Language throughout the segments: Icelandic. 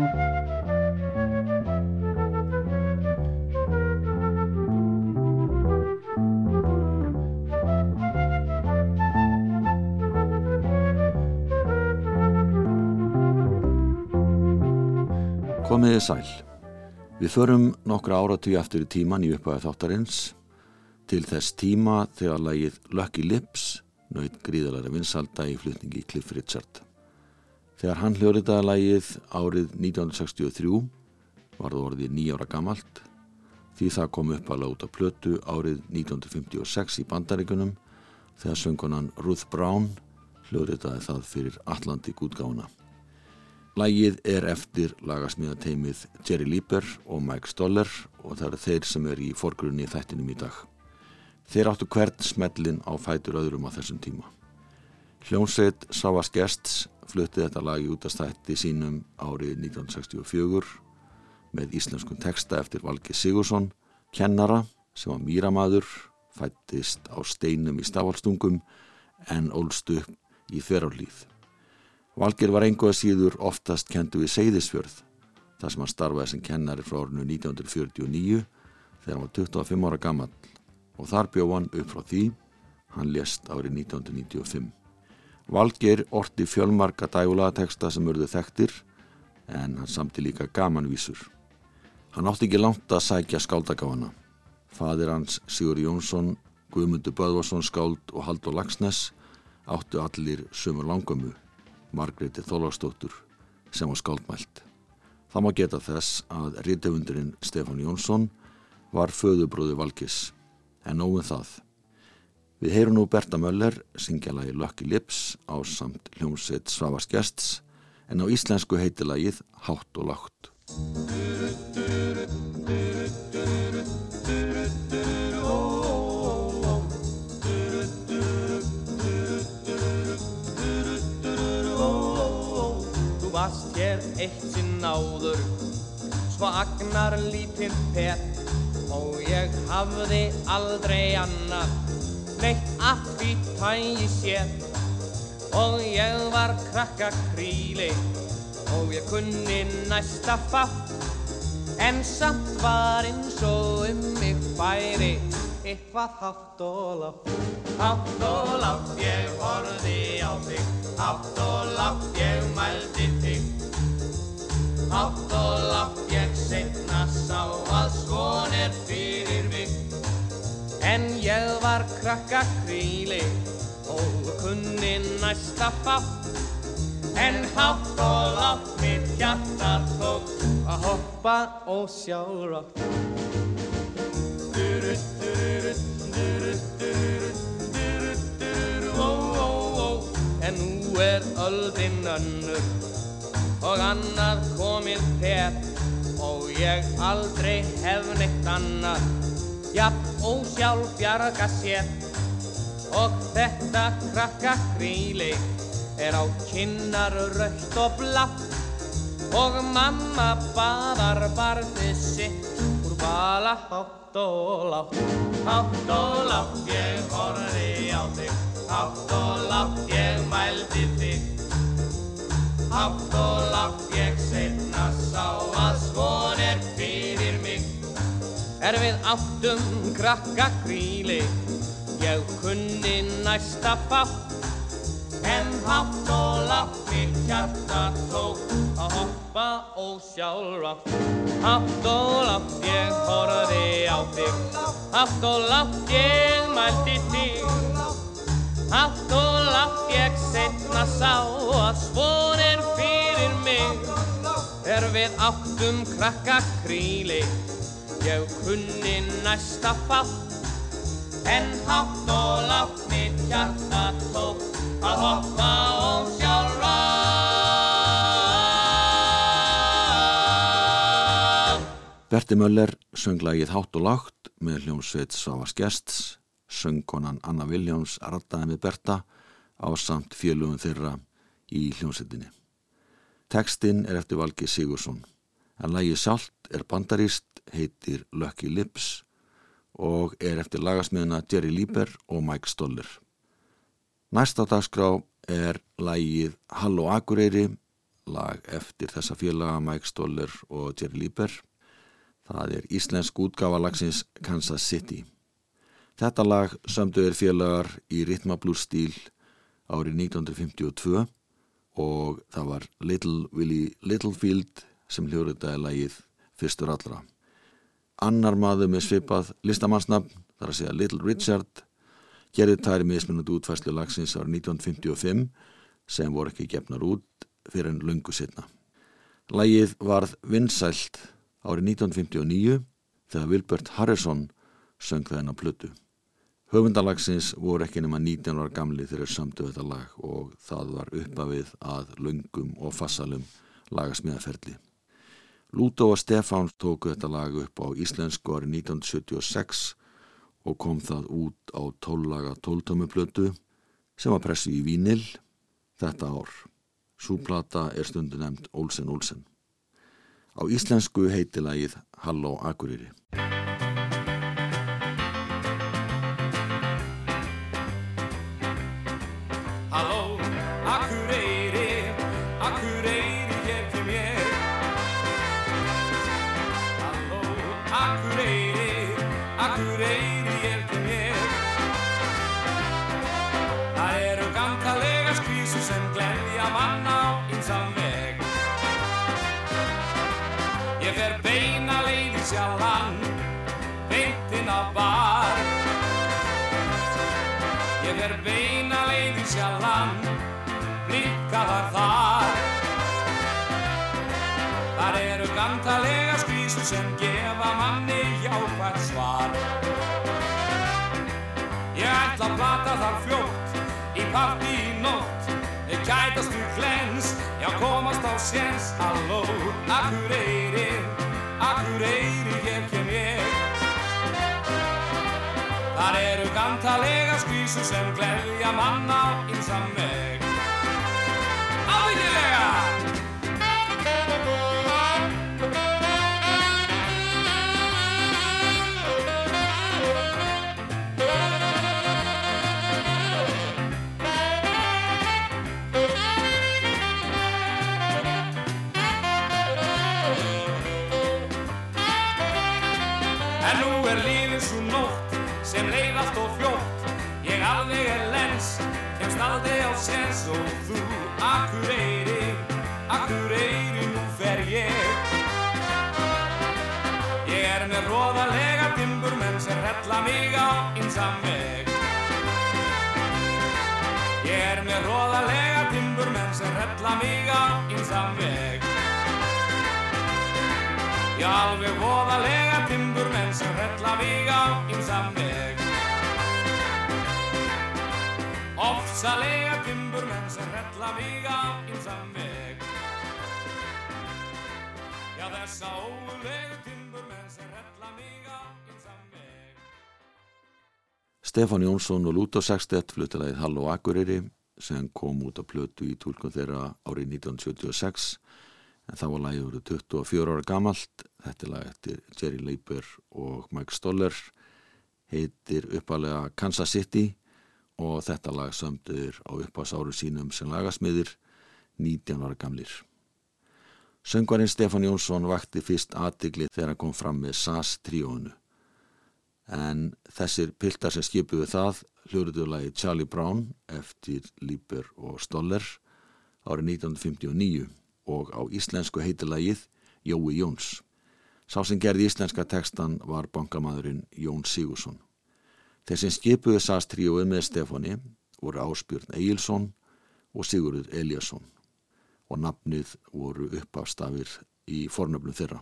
Komiði sæl. Við förum nokkra áratví aftur í tíman í upphæðu þáttarins til þess tíma þegar lagið Lucky Lips nöyð gríðalara vinsalda í flutningi Cliff Richard. Þegar hann hljóriðaði lagið árið 1963 var það orðið nýjára gamalt því það kom upp að láta plötu árið 1956 í bandaríkunum þegar söngunan Ruth Brown hljóriðaði það fyrir Atlantik útgána. Lægið er eftir lagasmíðateimið Jerry Lieber og Mike Stoller og það eru þeir sem er í forgrunni þættinum í dag. Þeir áttu hvern smellin á fætur öðrum á þessum tíma. Hljónsveit Savas Gests flutti þetta lagi út af stætti sínum árið 1964 með íslenskun texta eftir Valgi Sigursson, kennara sem var mýramaður, fættist á steinum í stafalstungum en ólst upp í þverjárlýð. Valgir var einhverja síður oftast kentu við Seyðisfjörð þar sem hann starfaði sem kennari frá árinu 1949 þegar hann var 25 ára gammal og þar bjóð hann upp frá því hann lést árið 1995. Valgir orti fjölmarka dægulateksta sem urðu þekktir en hann samti líka gamanvísur. Hann átti ekki langt að sækja skáldagáfana. Fadir hans Sigur Jónsson, Guðmundur Böðvarsson skáld og Haldur Lagsnes áttu allir sömur langömu Margreði Þólagsdóttur sem var skáldmælt. Það má geta þess að rítöfundurinn Stefán Jónsson var föðubróði Valgis en nógun um það. Við heyrum nú Berta Möller syngja lagi Lucky Lips á samt hljómsveit Svavars Gjests en á íslensku heitilagið Hátt og Látt. hér eitt sinn áður Svo agnar lítið pett Og ég hafði aldrei annað Neitt að því tægi sér Og ég var krakka kríli Og ég kunni næsta fatt En samt var eins og um mig færi Eitthvað hátt og látt Hátt og látt ég horfi á þig. Hátt og látt ég mældi þig. Hátt og látt var krakka kríli og kunni næsta fátt. En hátt og látt mitt hjarta tók að hoppa og sjá rátt Durut, durut, durut, durut, durut, durut, ó, ó, ó En nú er öldin önnur og annað komið pett og ég aldrei hef neitt annað. Jafn og sjálf bjarga sér og þetta krakka kríli er á kinnar raukt og blátt og mamma baðar barðið sitt úr bala hátt og látt hátt og látt ég horfi á þig. Hátt og látt ég mældi þig. Hátt og látt ég setna sá að svon er fyrir Er við áttum krakka kríli Ég kunni næsta fátt. En hátt og látt mitt hjarta tók Að hoppa og sjálfrátt Hátt og látt ég horfi á þig. Hátt og látt ég mælti þig. Hátt og látt ég setna sá að svon er fyrir mig. Er við áttum krakka kríli Ég kunni næsta fátt En hátt og látt mitt hjarta tók. Að hoppa og sjálfa. Berti Möller söng lagið Hátt og látt með hljómsveit Svavars Gests söngkonan Anna Viljáns rattaði með Berta á samt fjölugum þeirra í hljómsettinni. Tekstinn er eftir Valgi Sigursson en lagi sjálft er bandaríst, heitir Lucky Lips og er eftir lagasmiðuna Jerry Lieber og Mike Stoller. Næsta dagskrá er lagið Halló Akureyri, lag eftir þessa félaga Mike Stoller og Jerry Lieber. Það er íslensk útgafa lagsins Kansas City. Þetta lag sömduður félagar í ritmablúr stíl árið 1952 og það var Little Willie Littlefield sem hljóruðaði lagið fyrstur allra. Annar maður með svipað listamannsnafn, þar að segja Little Richard, gerði tæri mismunandi útfæslu lagsins árið 1955 sem voru ekki gefnar út fyrir en lungu setna. Lagið varð vinsælt árið 1959 þegar Wilbert Harrison söng það henn á plötu. Höfundalagsins voru ekki nema 19 ára gamli þegar samtu þetta lag og það var uppafið að lungum og fassalum lagasmíðaferli. Lúto og Stefán tóku þetta lag upp á íslensku árið 1976 og kom það út á tóllaga tóltömmuplötu sem var pressi í Vínil þetta ár. Súplata er stundu nefnd Olsen Olsen. Á íslensku heiti lagið Halló Akureyri. Ég ætla að plata þar fljótt í parti í nótt. Ég kætast úr glens, já komast á séns Halló, akkur eyri, akkur eyri, hér kem ég. Þar eru gantalega skvísu sem gleyðja manna einsam veg hella mig á einsam veg Ég er með róðalega timbur menn sem hella mig á einsam veg Já, alveg róðalega timbur menn sem hella mig á einsam veg Ofsalega timburmenn sem hrella mig á einsam veg Já þessa óulegu timburmenn sem hrella mig Stefán Jónsson og Lúto Sextett fluttilegið Hall og Akureyri sem kom út á plötu í tólkun þeirra árið 1976 en það var lagið úr 24 ára gamalt. Þetta er lag eftir Jerry Leiber og Mike Stoller. Heitir uppalega Kansas City og þetta lag sömdur á upphásáru sínum sem lagasmiðir 19 ára gamlir. Söngvarinn Stefán Jónsson vakti fyrst aðtigli þegar hann kom fram með SAS tríónu en þessir piltar sem skipuðu það hljóruðu lagi Charlie Brown eftir Líber og Stoller árið 1959 og á íslensku heitilagið Jói Jóns. Sá sem gerði íslenska tekstan var bankamadurinn Jón Sigursson. Sem skipuðu sastríuð með Stefáni voru Áspjörn Egilson og Sigurður Eliasson og nafnið voru uppafstafir í fornöflum þeirra.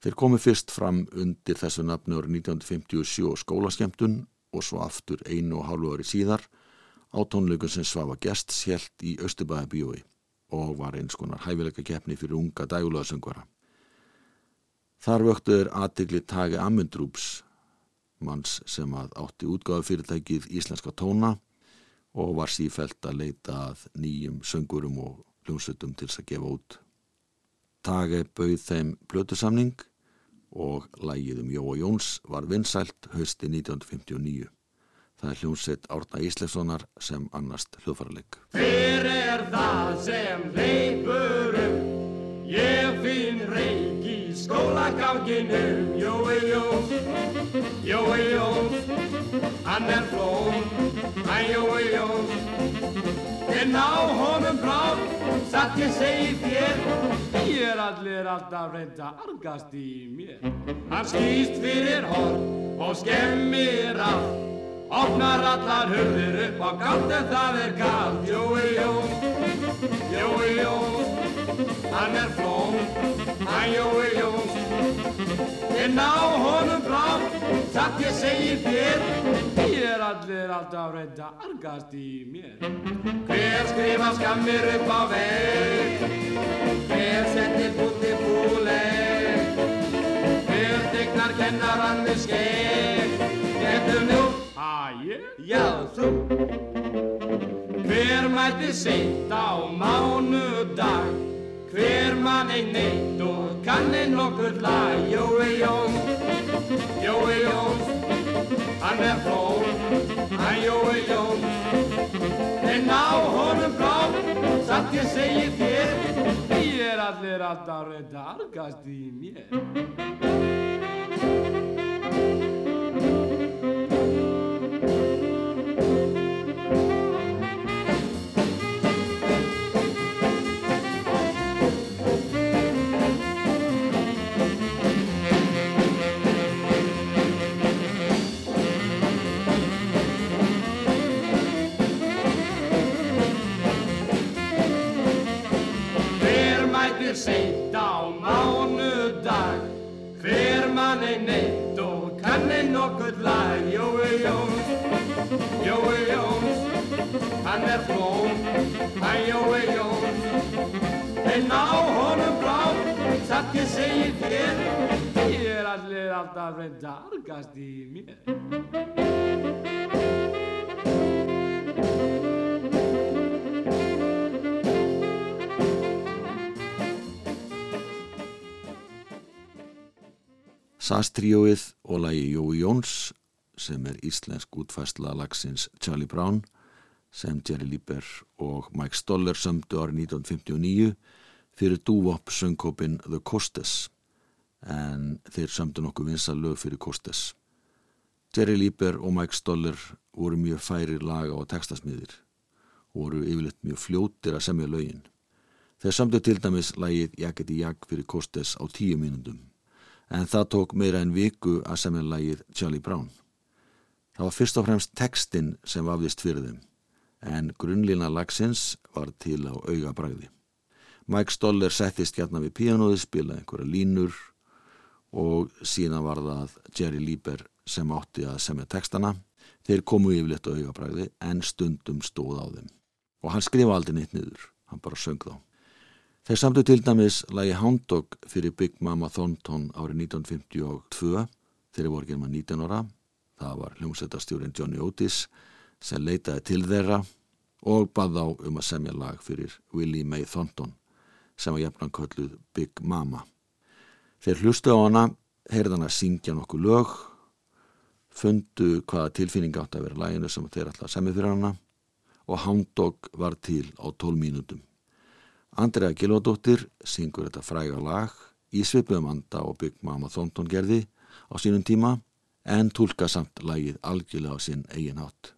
Þeir komu fyrst fram undir þessu nafnu árið 1957 skólaskemtun og svo aftur einu og hálfu ári síðar á tónleikum sem svafa gestsjælt í Östubæðabíói og var eins konar hæfileika keppni fyrir unga dægulegasöngvara. Þar vöktuður aðtikli Tage Amundrúps manns sem að átti útgáðu fyrirtækið Íslenska tóna og var sífælt að leita að nýjum söngurum og hljómsveitum til þess að gefa út. Tage bauð þeim blötusamning og lægið um Jóa Jóns var vinsælt hösti 1959. Það er hljómsveit Árna Íslefssonar sem annast hljóðfæraleg. Hver er það sem leipur um? Ég finn reik í skólaganginum. Jói Jóns, Jói Jóns, hann er flón. Æ, Jói Jóns, en á honum bráð, satt ég segi þér. Er allir alltaf reynda argast í mér. Hann skýst fyrir horn og skemmir allt. Opnar allar hurðir upp á gátt en það er kallt Jói Jóns, Jói Jóns, hann er flón Hann Jói Jóns, en á honum blá Satt ég segi þér er allir alltaf reynda argast í mér Hver skrifa skammir upp á veg Hver setir búti búleg. Hver tegnar kennarann með skeg Getum nú ég? Já, þú. Hver mætti seint á mánudag? Hver mann ein neitt og kanni nokkur lag? Jói Jóns, Jói Jóns Hann er flón, hann Jói Jóns En á honum blá, satt ég segi þér Ég er allir alltaf reynda argast í mér mann er neitt og kann er nokkuð lag Jói Jóns, Jói Jóns Hann er flón, hann Jói Jóns En á honum blá, satt ég segi þér Ég er allir alltaf reynda argast í mér Sastrióið og lagi Jói Jóns sem er íslensk útfæsla lagsins Charlie Brown sem Jerry Lieber og Mike Stoller sömdu árið 1959 fyrir dúvopp söngkópin The Costes en þeir sömdu nokkuð vinsa lög fyrir Costes. Jerry Lieber og Mike Stoller voru mjög færir laga og textasmiðir og voru yfirleitt mjög fljótir að semja lögin. Þeir sömdu til dæmis lagið Jaggeti Jagg fyrir Costes á tíu mínundum en það tók meira en viku að semja lagið Charlie Brown. Það var fyrst og fremst textin sem vafðist fyrir þeim, en grunnlína lagsins var til á auga bræði. Mike Stoller settist hérna við píanóði, spilaði einhverja línur og síðan var það Jerry Lieber sem átti að semja textana. Þeir komu yfirleitt á auga bræði en stundum stóð á þeim. Og hann skrifa aldrei neitt niður, hann bara söng þá. Þeir samtu til dæmis lagi Hound Dog fyrir Big Mama Thornton árið 1952 þegar voru germa 19 ára. Það var hljómsveitastjórin Johnny Otis sem leitaði til þeirra og bað þá um að semja lag fyrir Willie Mae Thornton sem var jafnan kölluð Big Mama. Þeir hlustu á hana, heyrði hana syngja nokkuð lög, fundu hvaða tilfinning átt að vera læginu sem þeir alltaf semja fyrir hana og Hound Dog var til á 12 mínútum. Andrea Gilvardóttir syngur þetta fræga lag í svipum anda og bygg Mama Thornton gerði á sínum tíma en tólka samt lagið algjörlega á sinn eigin hátt.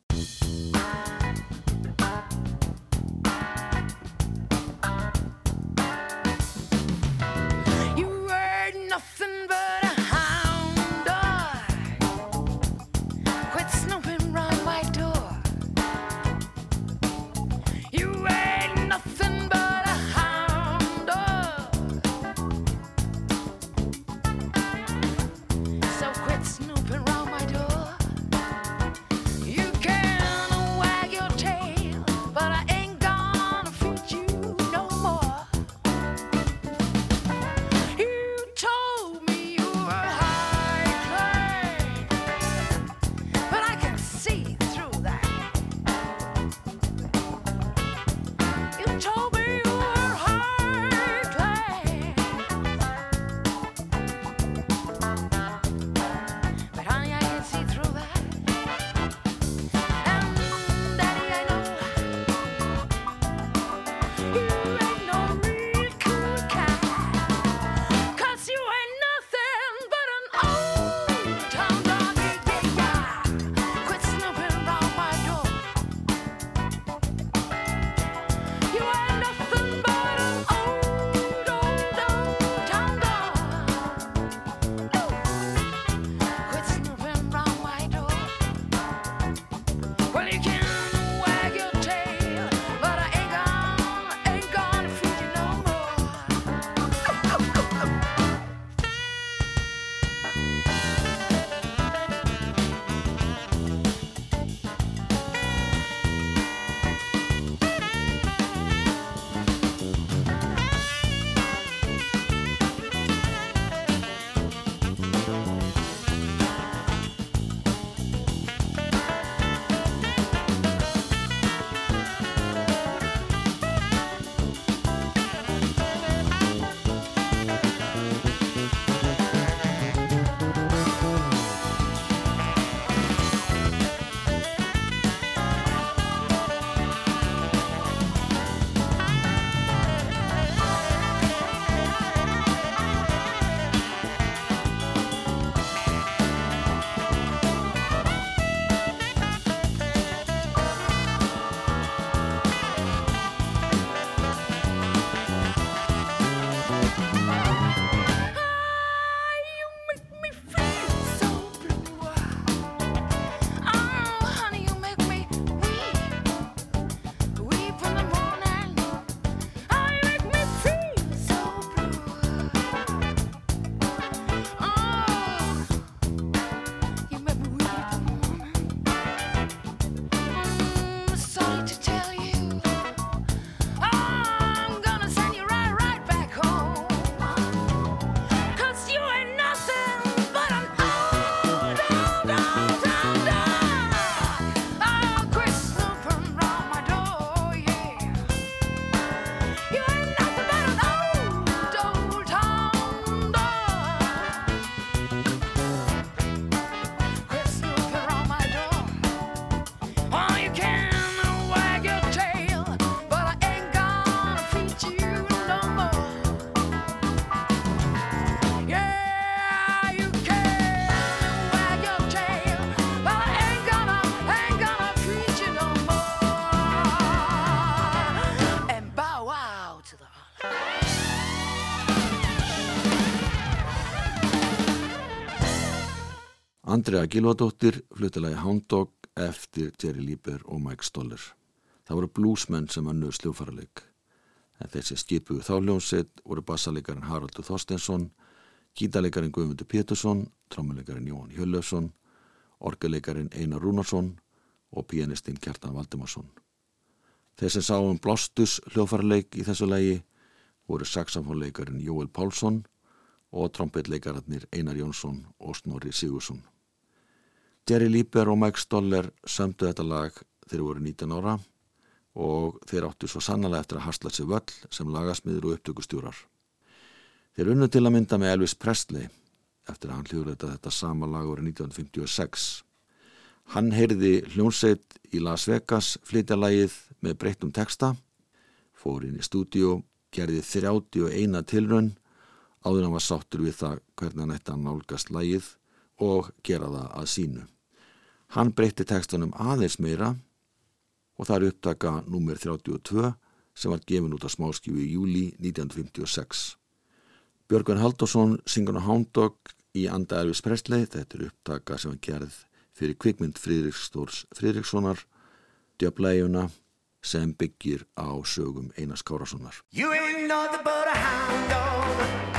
Andrea Gilvadóttir flutilagi Hound Dog eftir Jerry Lieber og Mike Stoller. Það voru bluesmenn sem annuð sljófarleik. En þessi skipuðu þáljónsett voru bassalegarinn Haraldur Þorstensson, gítalegarinn Guðmundur Pétursson, trámulegarinn Jón Hjöllöfsson, orgelegarinn Einar Rúnarsson og pianistinn Kjartan Valdimarsson. Sem sáum Blostus hljófarleik í þessu lagi voru saxofónleikarin Jóel Pálsson og trombetleikararnir Einar Jónsson og Snorri Sigursson. Jerry Lieber og Mike Stoller sömdu þetta lag þegar voru 19 ára og þeir áttu svo sannlega eftir að hasla sér völl sem lagasmiður og upptökustjúrar. Þeir unnu til að mynda með Elvis Presley eftir að hann hljóðrætta þetta sama lag árið 1956. Hann heyrði hljónsett í Las Vegas flytja lagið með breyttum texta, fór inn í stúdíu, gerði 31 tilrönn áður hann var sáttur við það hvernig hann ætti að nálgast lagið og gera það að sínu. Hann breytti tekstunum aðeins meira og það er upptaka nummer 32 sem var gefin út á smáskífu í júli 1956. Björgun Haldursson syngur á Dog í Anda Elvis Presley, þetta er upptaka sem var gerð fyrir kvikmynd Fridriksdórs Fridrikssonar, djöflægjuna sem byggir á sögum Einars Kárassonar. You ain't nothing but a hound dog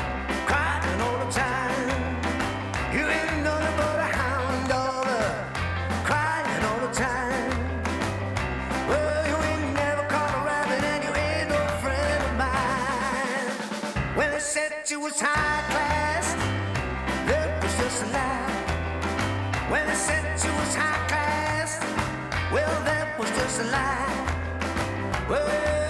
just a lie. Well,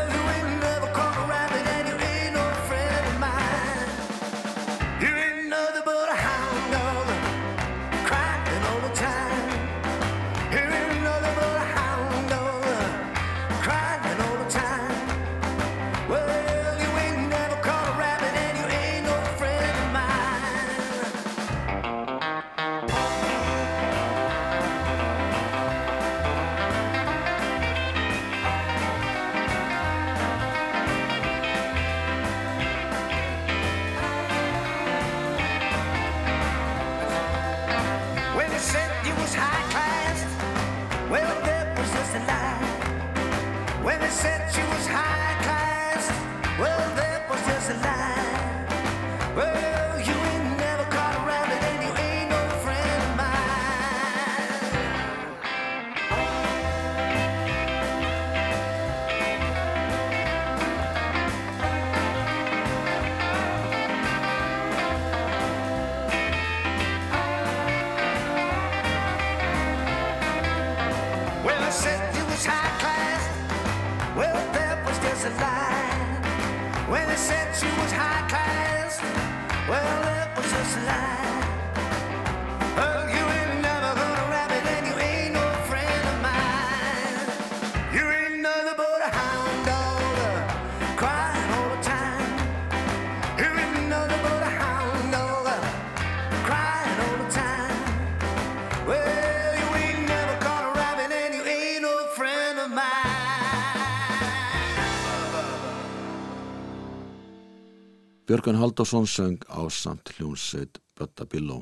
Björgun Haldursson söng á samt hljónsveit Bötta Billó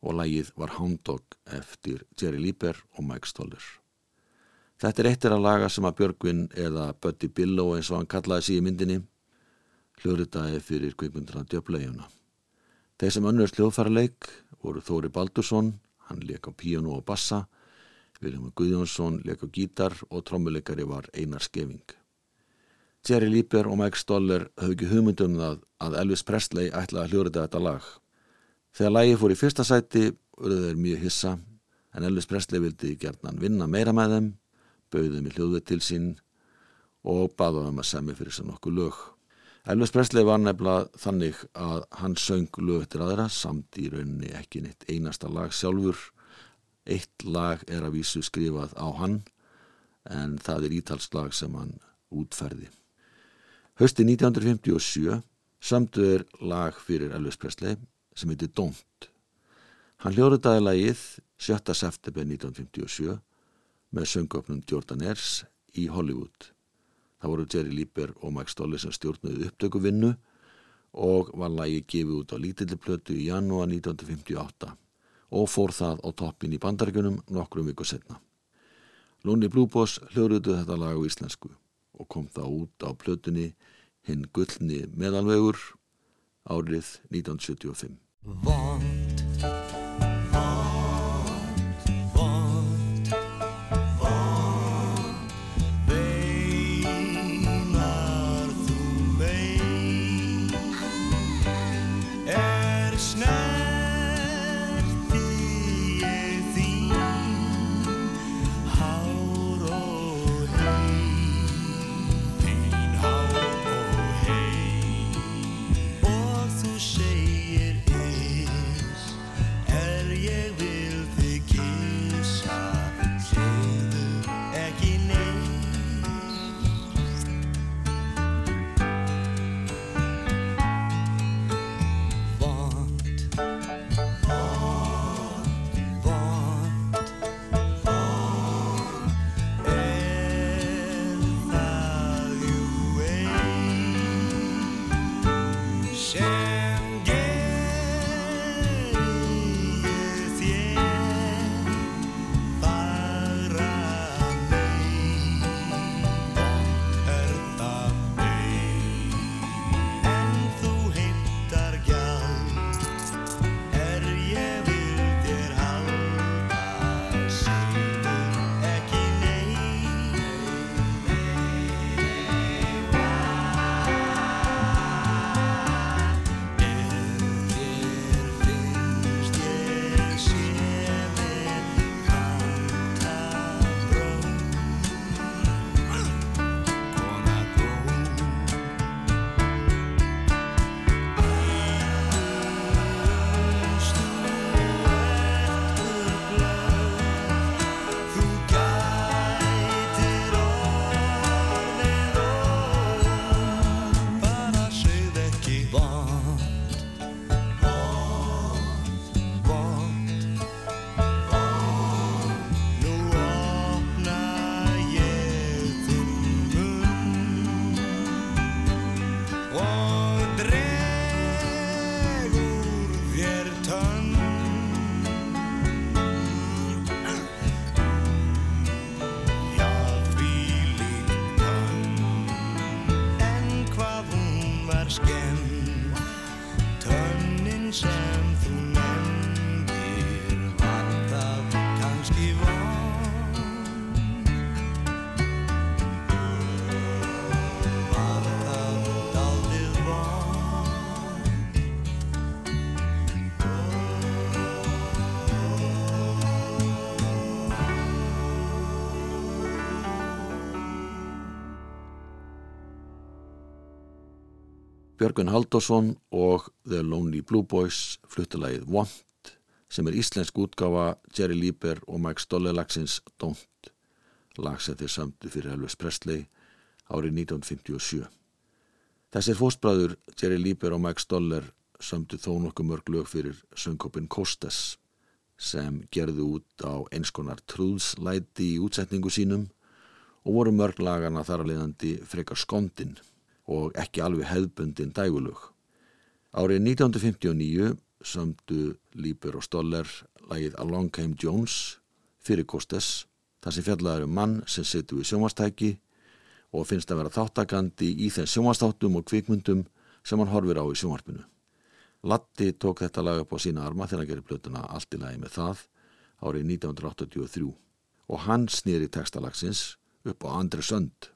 og lægið var Hound Dog eftir Jerry Lieber og Mike Stoller. Þetta er eittir að laga sem að Björgvin eða Bötti Billó eins og hann kallaði í myndinni hljóðritaði fyrir kvikmyndina djöflegjuna. Þeir sem önnur hljóðfæraleik voru Þóri Baldursson, hann leik á píjónu og bassa, Viljum Guðjónsson leik á gítar og trommuleikari var Einar Skeving. Jerry Lieber og Mike Stoller höfðu ekki hugmyndum það að Elvis Presley ætlaði að hljóðrita þetta lag. Þegar lagi fór í fyrsta sæti urðu þeir mjög hissa en Elvis Presley vildi gerðnan vinna meira með þeim, bauði þeim í hljóðu til sín og baða þeim að semja fyrir sér nokkuð lög. Elvis Presley var nefnilega þannig að hann söng lög eftir aðra samt í rauninni ekki neitt einasta lag sjálfur. Eitt lag er að vísu skrifað á hann en það er ítalslag sem hann útferði. Hösti 1957 samtu er lag fyrir Elvis Presley sem heitir Don't. Hann hljóruðaði lagið 7. september 1957 með söngöfnum Jordan Ayers í Hollywood. Það voru Jerry Lieber og Mike Stoller sem stjórnuði upptökuvinnu og var lagið gefið út á lítilliplötu í janúar 1958 og fór það á toppin í bandarækjunum nokkrum viku setna. Lóni Blúbós hljóruðu þetta lag á íslensku og kom það út á plötunni hinn gullni meðalvegur árið 1975. Vond, Björgun Halldórsson og The Lonely Blue Boys fluttalagið Want sem er íslensk útgáfa Jerry Lieber og Mike Stolle lagsins Don't lag sem þeir samtu fyrir Elvis Presley árið 1957. Þessir fóstbræður Jerry Lieber og Mike Stoller samtu þó nokkuð mörg lög fyrir söngkopin Kostas sem gerðu út á einskonar trúðslæti í útsetningu sínum og voru mörg lagana þar að leiðandi frekar skondin og ekki alveg hefðbundin dægulög. Árið 1959 sömdu Líber og Stoller lagið Along Came Jones fyrir Kostes, þar sem fjallaður um mann sem setur við sjónvastæki og finnst að vera þáttakandi í þeim sjónvastáttum og kvikmyndum sem hann horfir á í sjónvarpinu. Latti tók þetta lag upp á sína arma þegar hann gerir blötuna allt í lagi með það árið 1983 og hann snýri textalagsins upp á Andri Sönd.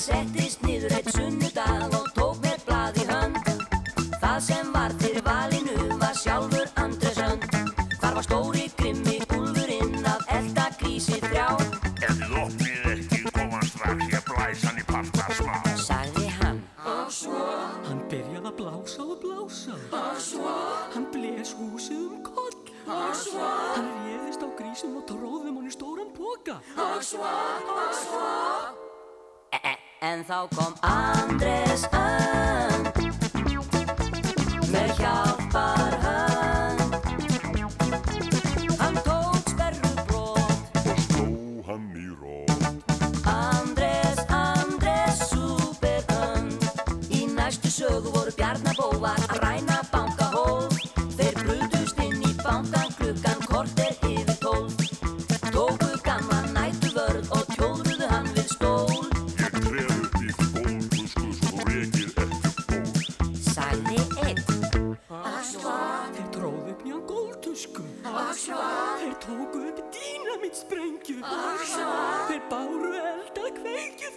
Ég settist niður eitt sunnudag og tók mér blað í hönd. Það sem var fyrir valinu var sjálfur Andresönd. Hvar var stóri grimmi úlfurinn að elda grísi þrjá? Ef þið opnið ekki koma strax ég blæs hann í parta smá. Sagði hann. Hann byrjaði að blása og blása. Og svo? Hann bles húsið um koll. Og svo? Hann réðist á grísum og tróðum hann í stóran póka Og svo? Og svo En þá kom Andres önd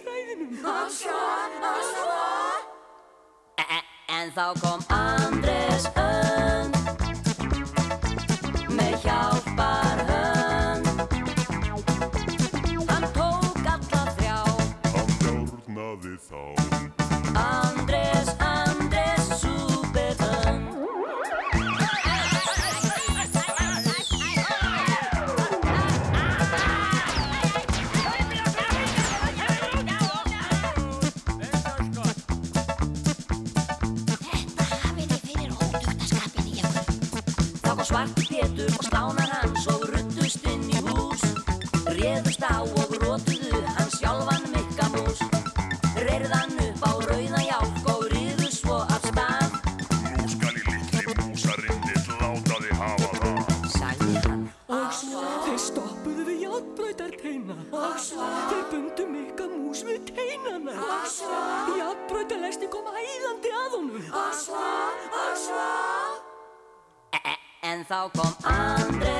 þræðinum. Og svo, og svo En þá kom Andres þá kom Andres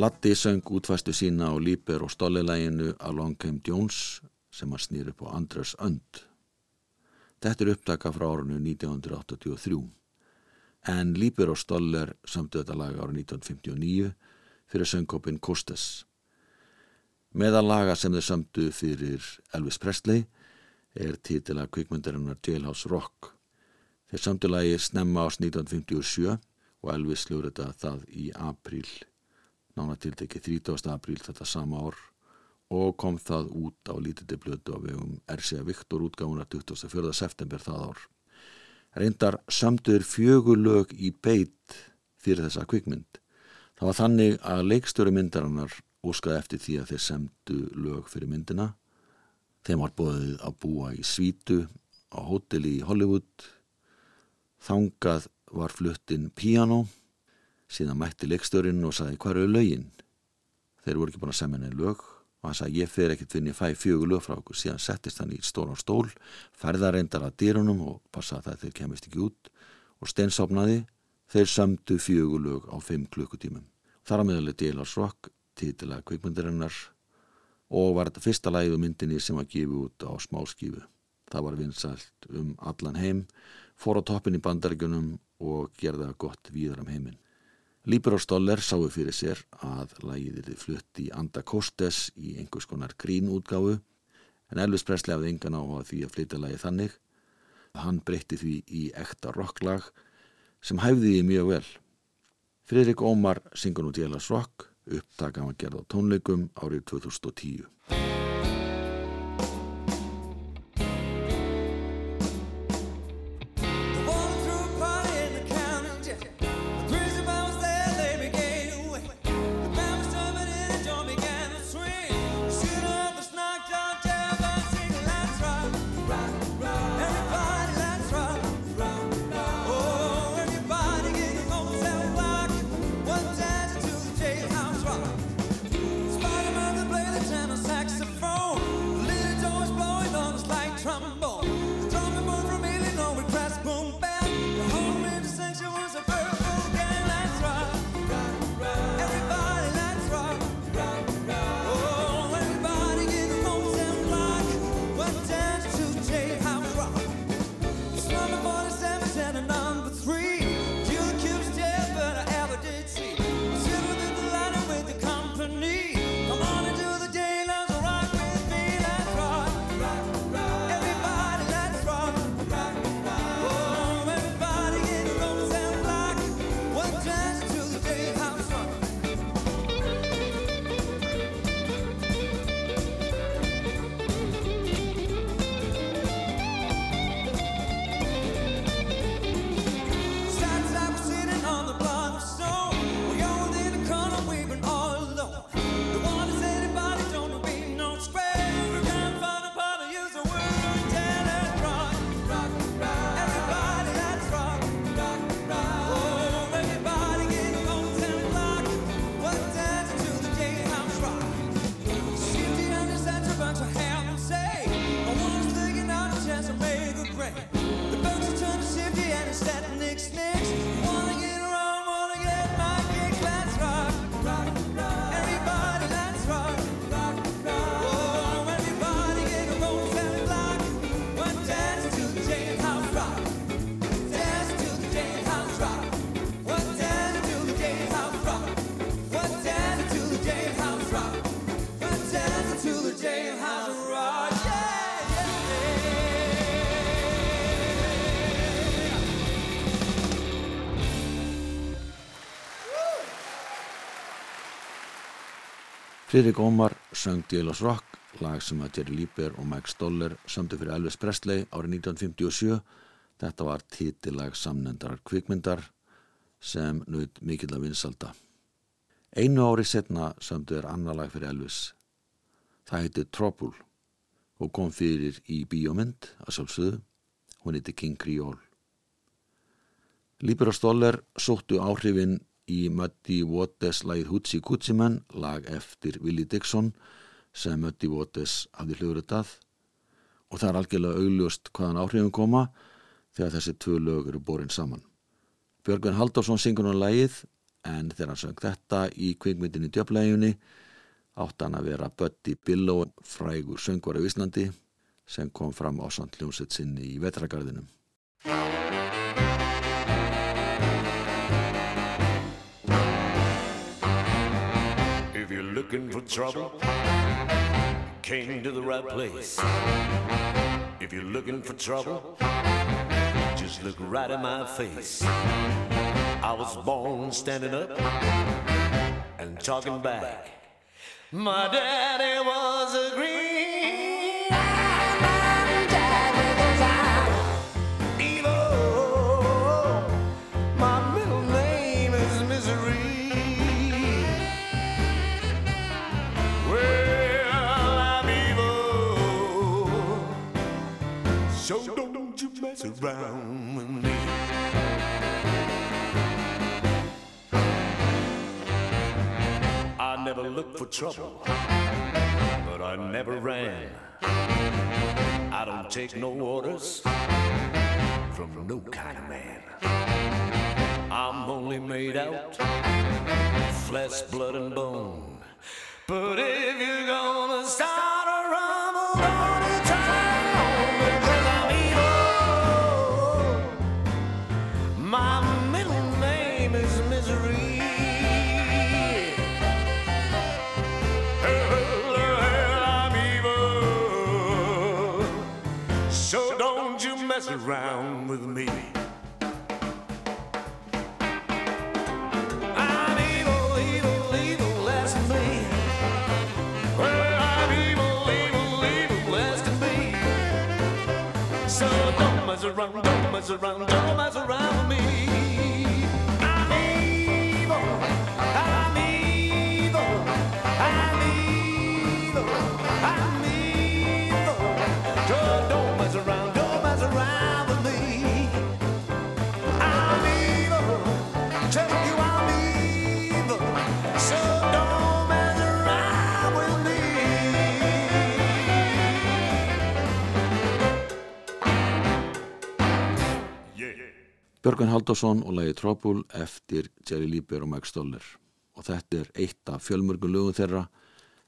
Latti söng útfæstu sína á Líber og stollilæginu Along Came Jones sem að snýr upp á Andrés Önd. Þetta er upptaka frá árinu 1983 en Líber og Stoller samtu þetta lag árið 1959 fyrir söngkópin Kostes. Meðal laga sem þeir samtu fyrir Elvis Presley er titila kvikmyndarinnar Jailhouse Rock. Þeir samtu lagi snemma ás 1957 og Elvis slur þetta það í apríl nánatiltekki 30. apríl þetta sama ár og kom það út á lítildi blötu á vegum RCA Viktor útgáfuna 24. september það ár. Reyndar samtur fjögulög í beitt fyrir þessa kvikmynd. Það var þannig að leikstöru myndarinnar óskaði eftir því að þeir semdu lög fyrir myndina. Þeim var bóðið að búa í svítu á hóteli í Hollywood. Þangað var fluttinn piano síðan mætti leikstörinn og sagði hvað eru lögin? Þeir voru ekki búin að semja henni lög og hann sagði ég fer ekkert finn ég fæ fjögur lög frá okkur. Síðan settist hann í stóran stól færða reyndar að dýrunum og passaði það að þeir kemist ekki út og steinsopnaði þeir sömdu fjögur lög á fimm klukkutímum. Þar að meðalið Délars Rock titilega kvikmyndirinnar og var þetta fyrsta um myndinni sem var gefið út á smáskífu. Það var vinsælt um allan heim fór á toppin í bandaríkunum og gerða gott víðar um heiminn Líber og Stoller sáu fyrir sér að lagið er flutt í Anda Kostes í einhvers konar grínútgáfu en Elvis Presley hafði engan á að því að flytja lagið þannig. Hann breytti því í ekta rocklag sem hæfði því mjög vel. Fridrik Ómar syngur nú Djelas Rock, upptaka hann gerð á tónleikum árið 2010. Friðrik Ómar söng Jailhouse Rock, lag sem að Jerry Lieber og Mike Stoller sömdu fyrir Elvis Presley árið 1957. Þetta var títillag samnendrar kvikmyndar sem naut mikill að vinsalda. Einu ári setna sömdu er annar lag fyrir Elvis. Það heiti Trouble og kom fyrir í bíómynd að sjálfsögðu. Hún heiti King Creole. Lieber og Stoller sóttu áhrifin í Muddy Waters lagið Hootsy Cootsy Man, lag eftir Willie Dixon sem Muddy Waters hafði hljóðrutað og það er algjörlega augljóst hvaðan áhrifin koma þegar þessi tvö lög eru borin saman. Björgvin Halldórsson syngur nú lagið en þegar hann söng þetta í kvikmyndinni djöflægjunni átt hann að vera Buddy Billow frægur söngvar af Íslandi sem kom fram á samt hljómsett sinni í vetragarðinum. Looking for trouble, came to the right place. If you're looking for trouble, just look right in my face. I was born standing up and talking back. My daddy was a green So don't you mess around with me. I never looked for trouble, but I never ran. I don't take no orders from no kind of man. I'm only made out of flesh, blood, and bone. But if you're gonna start mess around with me. mess around, don't mess around, don't mess around with me. I'm evil, I'm evil, I'm evil, I'm evil. Björgun Halldórsson og lagi Trouble eftir Jerry Lieber og Mike Stoller og þetta er eitt af fjölmörgum lögum þeirra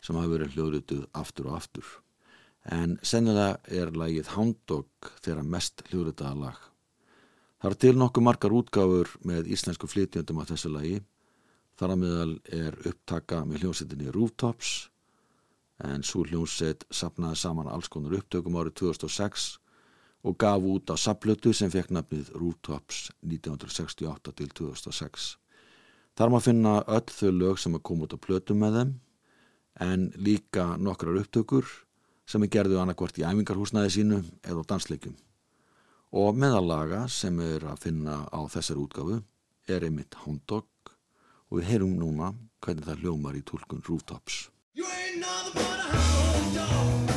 sem hafa verið hljóðrutuð aftur og aftur. En sennilega er lagið Hound Dog þeirra mest hljóðrutaða lag. Það er til nokkuð margar útgáfur með íslensku flytjöndum á þessu lagi. Þar að meðal er upptaka með hljómsettinni Rooftops en svo hljómsett sapnaði saman alls konar upptökum árið 2006 og gaf út á saplötu sem fekk nafnið Rooftops 1968 til 2006. Þar maður finna öll þau lög sem er komið út á plötu með þeim en líka nokkrar upptökur sem er gerðu annarkvort í æfingarhúsnaði sínu eða á dansleikum. Og meðalaga sem er að finna á þessari útgafu er einmitt Hound Dog og við heyrum núna hvernig það hljómar í tólkun Rooftops. You ain't nothing but a hound dog,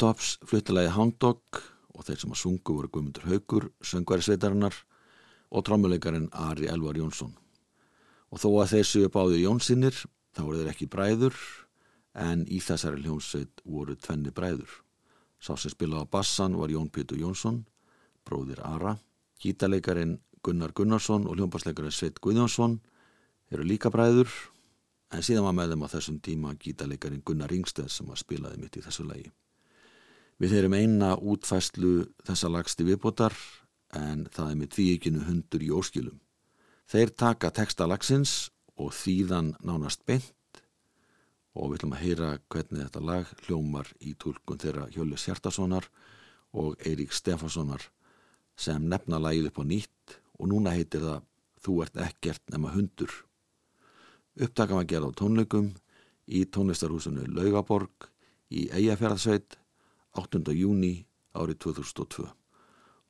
Rooftops fluttilegi Hound Dog og þeir sem að sungu voru Guðmundur Haugur, söngværi sveitarinnar og trámuleikarin Ari Elvar Jónsson. Og þó að þeir séu báði Jónsinnir þá voru þeir ekki bræður en í þessari hljónsveit voru tvenni bræður. Sá sem spilaði á bassan var Jón Pétur Jónsson, bróðir Ara, gítaleikarin Gunnar Gunnarsson og hljómparsleikarin Sveit Guðjónsson eru líka bræður en síðan var með þeim á þessum tíma gítaleikarin Gunnar Ringsteð sem að spilaði mitt í þessu lagi. Við heyrum eina útfæslu þessa lagsti viðbótar en það er með tvíekinu hundur í óskilum. Þeir taka texta lagsins og þýðan nánast beint og við ætlum að heyra hvernig þetta lag hljómar í tólkun þeirra Hjölis Hjartasonar og Eirík Stefanssonar sem nefna lagið upp á nýtt og núna heitir það Þú ert ekkert nema hundur. Upptaka var gerð á tónleikum í tónlistarhúsinu Laugaborg í Eyjafjörðsveit 8. júni árið 2002.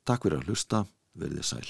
Takk fyrir að hlusta, verðið sæl.